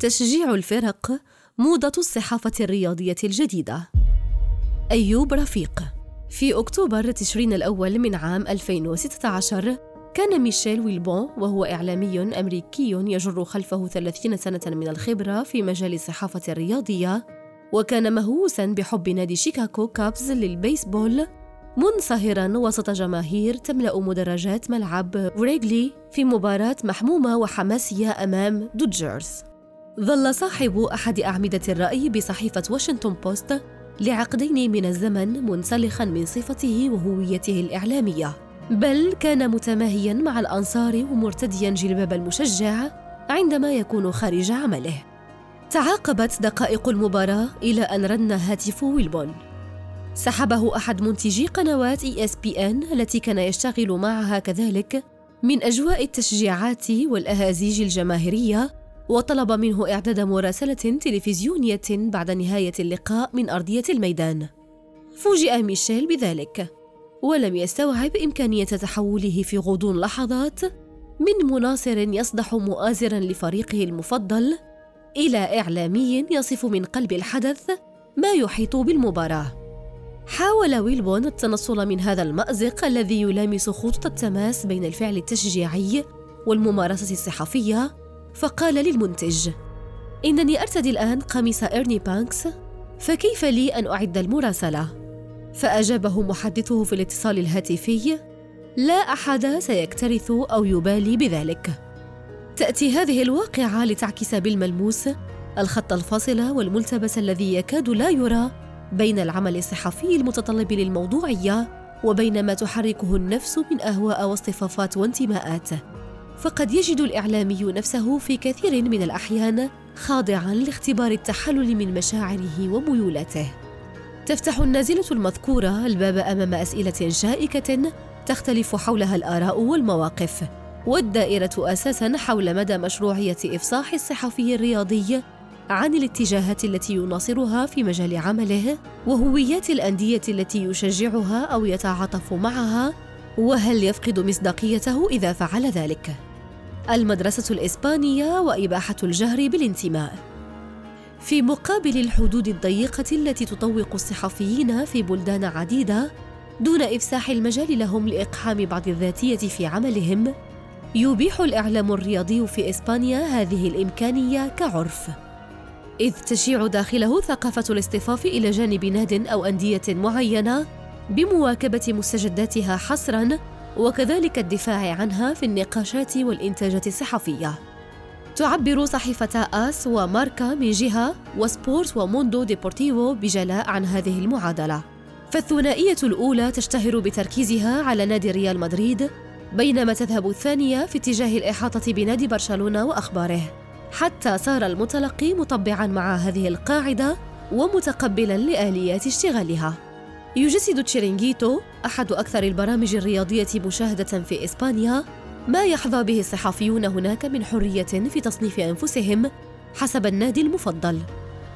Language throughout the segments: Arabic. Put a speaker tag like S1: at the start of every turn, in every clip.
S1: تشجيع الفرق موضة الصحافة الرياضية الجديدة. أيوب رفيق. في أكتوبر تشرين الأول من عام 2016 كان ميشيل ويلبون وهو إعلامي أمريكي يجر خلفه 30 سنة من الخبرة في مجال الصحافة الرياضية وكان مهووسا بحب نادي شيكاغو كابز للبيسبول منصهرا وسط جماهير تملأ مدرجات ملعب ريغلي في مباراة محمومة وحماسية أمام دوجرز. ظل صاحب أحد أعمدة الرأي بصحيفة واشنطن بوست لعقدين من الزمن منسلخا من صفته وهويته الإعلامية. بل كان متماهيا مع الأنصار ومرتديا جلباب المشجع عندما يكون خارج عمله. تعاقبت دقائق المباراة إلى أن رن هاتف ويلبون. سحبه أحد منتجي قنوات ESPN التي كان يشتغل معها كذلك من أجواء التشجيعات والأهازيج الجماهيرية وطلب منه إعداد مراسلة تلفزيونية بعد نهاية اللقاء من أرضية الميدان. فوجئ ميشيل بذلك، ولم يستوعب إمكانية تحوله في غضون لحظات من مناصر يصدح مؤازرا لفريقه المفضل إلى إعلامي يصف من قلب الحدث ما يحيط بالمباراة. حاول ويلبون التنصل من هذا المأزق الذي يلامس خطوط التماس بين الفعل التشجيعي والممارسة الصحفية فقال للمنتج إنني أرتدي الآن قميص إرني بانكس فكيف لي أن أعد المراسلة؟ فأجابه محدثه في الاتصال الهاتفي لا أحد سيكترث أو يبالي بذلك تأتي هذه الواقعة لتعكس بالملموس الخط الفاصل والملتبس الذي يكاد لا يرى بين العمل الصحفي المتطلب للموضوعية وبين ما تحركه النفس من أهواء واصطفافات وانتماءات فقد يجد الإعلامي نفسه في كثير من الأحيان خاضعا لاختبار التحلل من مشاعره وميولاته. تفتح النازلة المذكورة الباب أمام أسئلة شائكة تختلف حولها الآراء والمواقف والدائرة أساسا حول مدى مشروعية إفصاح الصحفي الرياضي عن الاتجاهات التي يناصرها في مجال عمله وهويات الأندية التي يشجعها أو يتعاطف معها وهل يفقد مصداقيته إذا فعل ذلك. المدرسة الإسبانية وإباحة الجهر بالانتماء. في مقابل الحدود الضيقة التي تطوق الصحفيين في بلدان عديدة دون إفساح المجال لهم لإقحام بعض الذاتية في عملهم يبيح الإعلام الرياضي في إسبانيا هذه الإمكانية كعرف. إذ تشيع داخله ثقافة الاصطفاف إلى جانب ناد أو أندية معينة بمواكبة مستجداتها حصراً وكذلك الدفاع عنها في النقاشات والإنتاجات الصحفية. تعبر صحيفة آس وماركا من جهة وسبورت وموندو ديبورتيفو بجلاء عن هذه المعادلة. فالثنائية الأولى تشتهر بتركيزها على نادي ريال مدريد بينما تذهب الثانية في اتجاه الإحاطة بنادي برشلونة وأخباره. حتى صار المتلقي مطبعا مع هذه القاعدة ومتقبلا لآليات اشتغالها يجسد تشيرينغيتو أحد أكثر البرامج الرياضية مشاهدة في إسبانيا ما يحظى به الصحفيون هناك من حرية في تصنيف أنفسهم حسب النادي المفضل.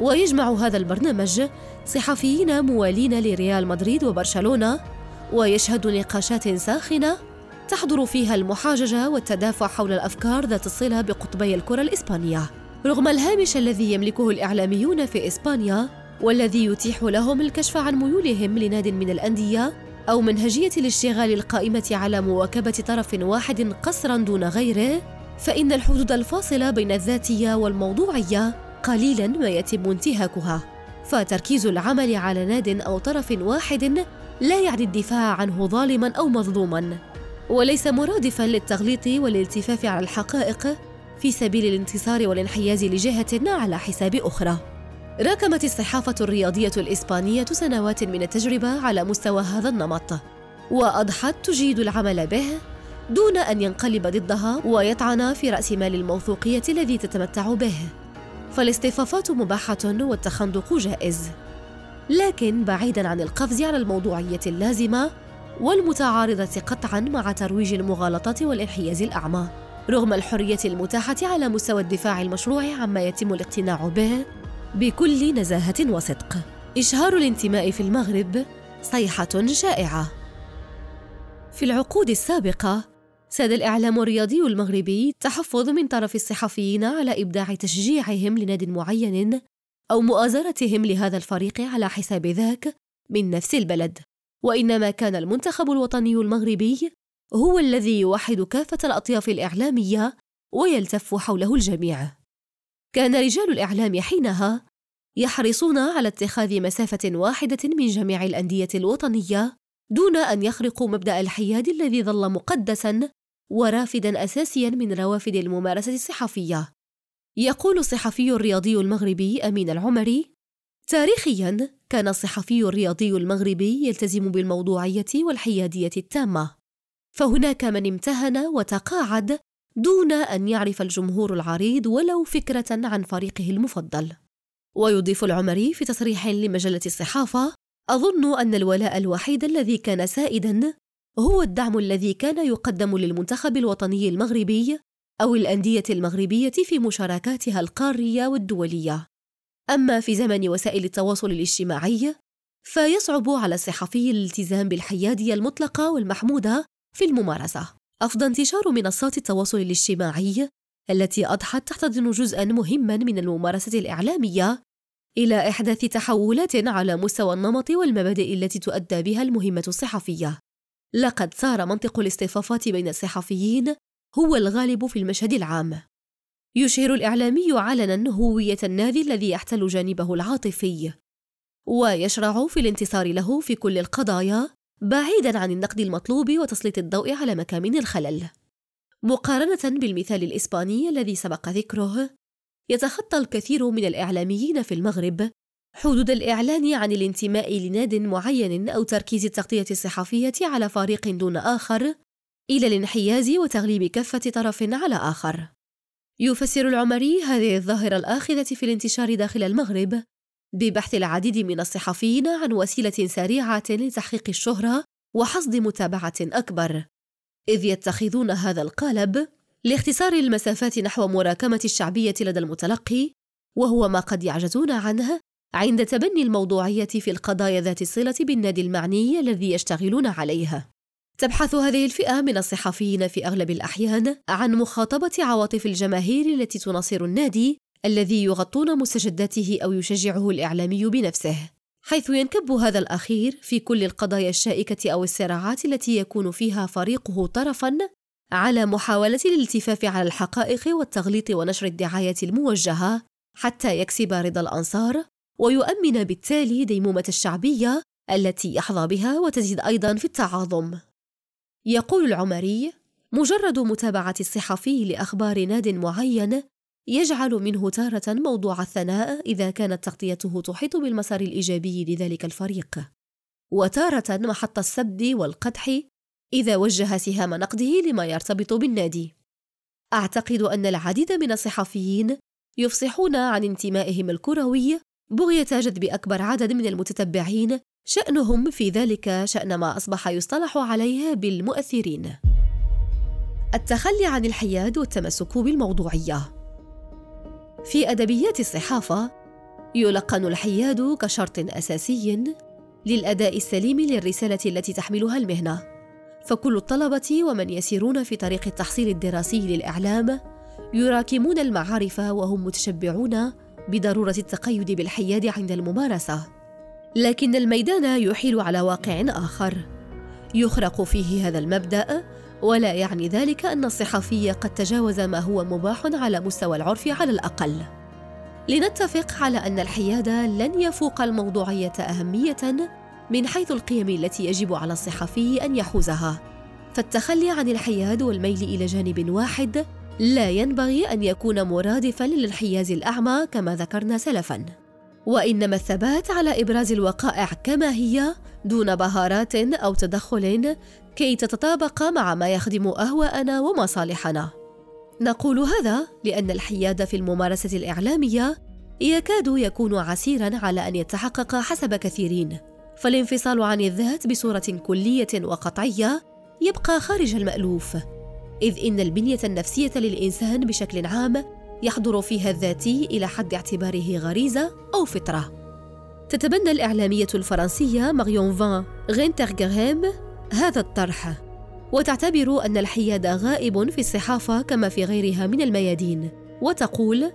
S1: ويجمع هذا البرنامج صحفيين موالين لريال مدريد وبرشلونة ويشهد نقاشات ساخنة تحضر فيها المحاججة والتدافع حول الأفكار ذات الصلة بقطبي الكرة الإسبانية. رغم الهامش الذي يملكه الإعلاميون في إسبانيا والذي يتيح لهم الكشف عن ميولهم لناد من الأندية أو منهجية الاشتغال القائمة على مواكبة طرف واحد قصرا دون غيره فإن الحدود الفاصلة بين الذاتية والموضوعية قليلا ما يتم انتهاكها. فتركيز العمل على ناد أو طرف واحد لا يعني الدفاع عنه ظالما أو مظلوما. وليس مرادفا للتغليط والالتفاف على الحقائق في سبيل الانتصار والانحياز لجهة على حساب أخرى. راكمت الصحافة الرياضية الإسبانية سنوات من التجربة على مستوى هذا النمط وأضحت تجيد العمل به دون أن ينقلب ضدها ويطعن في رأس مال الموثوقية الذي تتمتع به. فالاصطفافات مباحة والتخندق جائز. لكن بعيدا عن القفز على الموضوعية اللازمة والمتعارضة قطعا مع ترويج المغالطات والانحياز الأعمى رغم الحرية المتاحة على مستوى الدفاع المشروع عما يتم الاقتناع به بكل نزاهة وصدق. إشهار الانتماء في المغرب صيحة شائعة. في العقود السابقة ساد الإعلام الرياضي المغربي تحفظ من طرف الصحفيين على إبداع تشجيعهم لناد معين أو مؤازرتهم لهذا الفريق على حساب ذاك من نفس البلد. وإنما كان المنتخب الوطني المغربي هو الذي يوحد كافة الأطياف الإعلامية ويلتف حوله الجميع. كان رجال الإعلام حينها يحرصون على اتخاذ مسافة واحدة من جميع الأندية الوطنية دون أن يخرقوا مبدأ الحياد الذي ظل مقدسا ورافدا أساسيا من روافد الممارسة الصحفية. يقول الصحفي الرياضي المغربي أمين العمري تاريخيا كان الصحفي الرياضي المغربي يلتزم بالموضوعية والحيادية التامة. فهناك من امتهن وتقاعد دون أن يعرف الجمهور العريض ولو فكرة عن فريقه المفضل ويضيف العمري في تصريح لمجلة الصحافة أظن أن الولاء الوحيد الذي كان سائدا هو الدعم الذي كان يقدم للمنتخب الوطني المغربي أو الأندية المغربية في مشاركاتها القارية والدولية. أما في زمن وسائل التواصل الاجتماعي، فيصعب على الصحفي الالتزام بالحيادية المطلقة والمحمودة في الممارسة. أفضى انتشار منصات التواصل الاجتماعي التي أضحت تحتضن جزءًا مهمًا من الممارسة الإعلامية إلى إحداث تحولات على مستوى النمط والمبادئ التي تؤدى بها المهمة الصحفية. لقد صار منطق الاصطفافات بين الصحفيين هو الغالب في المشهد العام. يشهر الإعلامي علناً هوية النادي الذي يحتل جانبه العاطفي، ويشرع في الانتصار له في كل القضايا بعيداً عن النقد المطلوب وتسليط الضوء على مكامن الخلل. مقارنة بالمثال الإسباني الذي سبق ذكره، يتخطى الكثير من الإعلاميين في المغرب حدود الإعلان عن الانتماء لناد معين أو تركيز التغطية الصحفية على فريق دون آخر إلى الانحياز وتغليب كفة طرف على آخر. يفسر العمري هذه الظاهرة الآخذة في الانتشار داخل المغرب ببحث العديد من الصحفيين عن وسيلة سريعة لتحقيق الشهرة وحصد متابعة أكبر، إذ يتخذون هذا القالب لاختصار المسافات نحو مراكمة الشعبية لدى المتلقي، وهو ما قد يعجزون عنه عند تبني الموضوعية في القضايا ذات الصلة بالنادي المعني الذي يشتغلون عليه. تبحث هذه الفئة من الصحفيين في أغلب الأحيان عن مخاطبة عواطف الجماهير التي تناصر النادي الذي يغطون مستجداته أو يشجعه الإعلامي بنفسه، حيث ينكب هذا الأخير في كل القضايا الشائكة أو الصراعات التي يكون فيها فريقه طرفًا على محاولة الالتفاف على الحقائق والتغليط ونشر الدعاية الموجهة حتى يكسب رضا الأنصار ويؤمن بالتالي ديمومة الشعبية التي يحظى بها وتزيد أيضا في التعاظم. يقول العمري: مجرد متابعة الصحفي لأخبار ناد معين يجعل منه تارة موضوع الثناء إذا كانت تغطيته تحيط بالمسار الإيجابي لذلك الفريق، وتارة محط السب والقدح إذا وجه سهام نقده لما يرتبط بالنادي. أعتقد أن العديد من الصحفيين يفصحون عن انتمائهم الكروي بغية جذب أكبر عدد من المتتبعين شأنهم في ذلك شأن ما أصبح يصطلح عليه بالمؤثرين. التخلي عن الحياد والتمسك بالموضوعية. في أدبيات الصحافة يلقن الحياد كشرط أساسي للأداء السليم للرسالة التي تحملها المهنة. فكل الطلبة ومن يسيرون في طريق التحصيل الدراسي للإعلام يراكمون المعارف وهم متشبعون بضرورة التقيد بالحياد عند الممارسة لكن الميدان يحيل على واقع آخر يخرق فيه هذا المبدأ ولا يعني ذلك أن الصحفي قد تجاوز ما هو مباح على مستوى العرف على الأقل. لنتفق على أن الحياد لن يفوق الموضوعية أهمية من حيث القيم التي يجب على الصحفي أن يحوزها. فالتخلي عن الحياد والميل إلى جانب واحد لا ينبغي أن يكون مرادفا للانحياز الأعمى كما ذكرنا سلفا. وإنما الثبات على إبراز الوقائع كما هي دون بهارات أو تدخل كي تتطابق مع ما يخدم أهواءنا ومصالحنا. نقول هذا لأن الحياد في الممارسة الإعلامية يكاد يكون عسيرا على أن يتحقق حسب كثيرين. فالانفصال عن الذات بصورة كلية وقطعية يبقى خارج المألوف. إذ إن البنية النفسية للإنسان بشكل عام يحضر فيها الذاتي إلى حد اعتباره غريزة أو فطرة. تتبنى الإعلامية الفرنسية ماريون فان غينترغرهام هذا الطرح. وتعتبر أن الحياد غائب في الصحافة كما في غيرها من الميادين. وتقول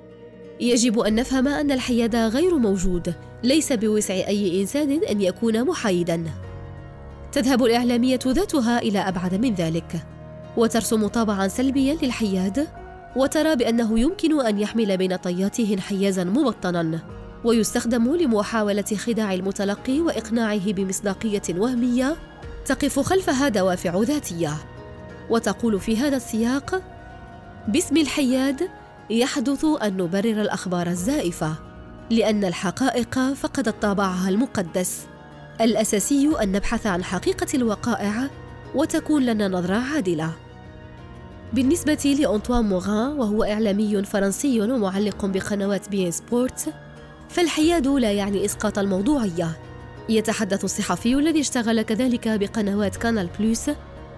S1: يجب أن نفهم أن الحياد غير موجود ليس بوسع أي إنسان أن يكون محايدا. تذهب الإعلامية ذاتها إلى أبعد من ذلك. وترسم طابعا سلبيا للحياد وترى بأنه يمكن أن يحمل بين طياته انحيازا مبطنا. ويستخدم لمحاولة خداع المتلقي وإقناعه بمصداقية وهمية. تقف خلفها دوافع ذاتية وتقول في هذا السياق باسم الحياد يحدث أن نبرر الأخبار الزائفة لأن الحقائق فقدت طابعها المقدس. الأساسي أن نبحث عن حقيقة الوقائع وتكون لنا نظرة عادلة. بالنسبة لأنطوان موغان وهو إعلامي فرنسي ومعلق بقنوات بي سبورت فالحياد لا يعني إسقاط الموضوعية. يتحدث الصحفي الذي اشتغل كذلك بقنوات كانال بلوس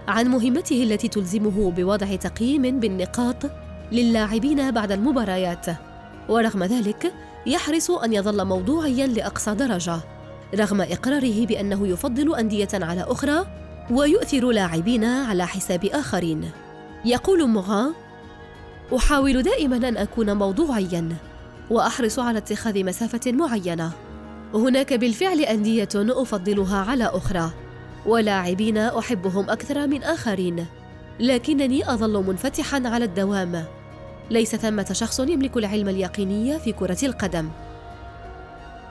S1: عن مهمته التي تلزمه بوضع تقييم بالنقاط للاعبين بعد المباريات. ورغم ذلك يحرص أن يظل موضوعيا لأقصى درجة رغم إقراره بأنه يفضل أندية على أخرى ويؤثر لاعبين على حساب آخرين. يقول موغان أحاول دائما أن أكون موضوعيا وأحرص على اتخاذ مسافة معينة. هناك بالفعل أندية أفضلها على أخرى ولاعبين أحبهم أكثر من آخرين لكنني أظل منفتحا على الدوام. ليس ثمة شخص يملك العلم اليقيني في كرة القدم.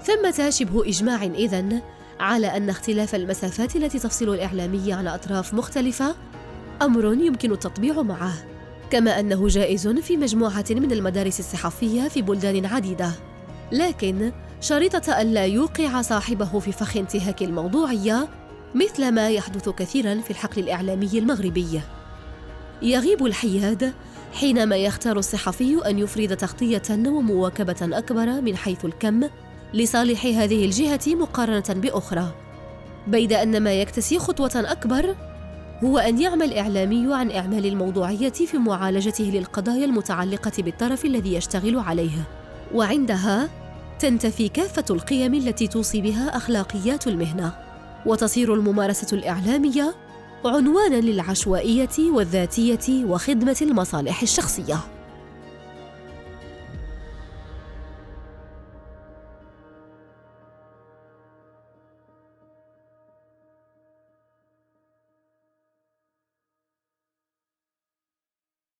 S1: ثمة شبه إجماع إذن على أن اختلاف المسافات التي تفصل الإعلامي عن أطراف مختلفة أمر يمكن التطبيع معه كما أنه جائز في مجموعة من المدارس الصحفية في بلدان عديدة. لكن شريطة الا يوقع صاحبه في فخ انتهاك الموضوعيه مثل ما يحدث كثيرا في الحقل الإعلامي المغربي. يغيب الحياد حينما يختار الصحفي أن يفرد تغطية ومواكبة أكبر من حيث الكم لصالح هذه الجهة مقارنة بأخرى. بيد أن ما يكتسي خطوة أكبر هو أن يعمل الإعلامي عن إعمال الموضوعية في معالجته للقضايا المتعلقة بالطرف الذي يشتغل عليه. وعندها تنتفي كافة القيم التي توصي بها أخلاقيات المهنة وتصير الممارسة الإعلامية عنوانا للعشوائية والذاتية وخدمة المصالح الشخصية.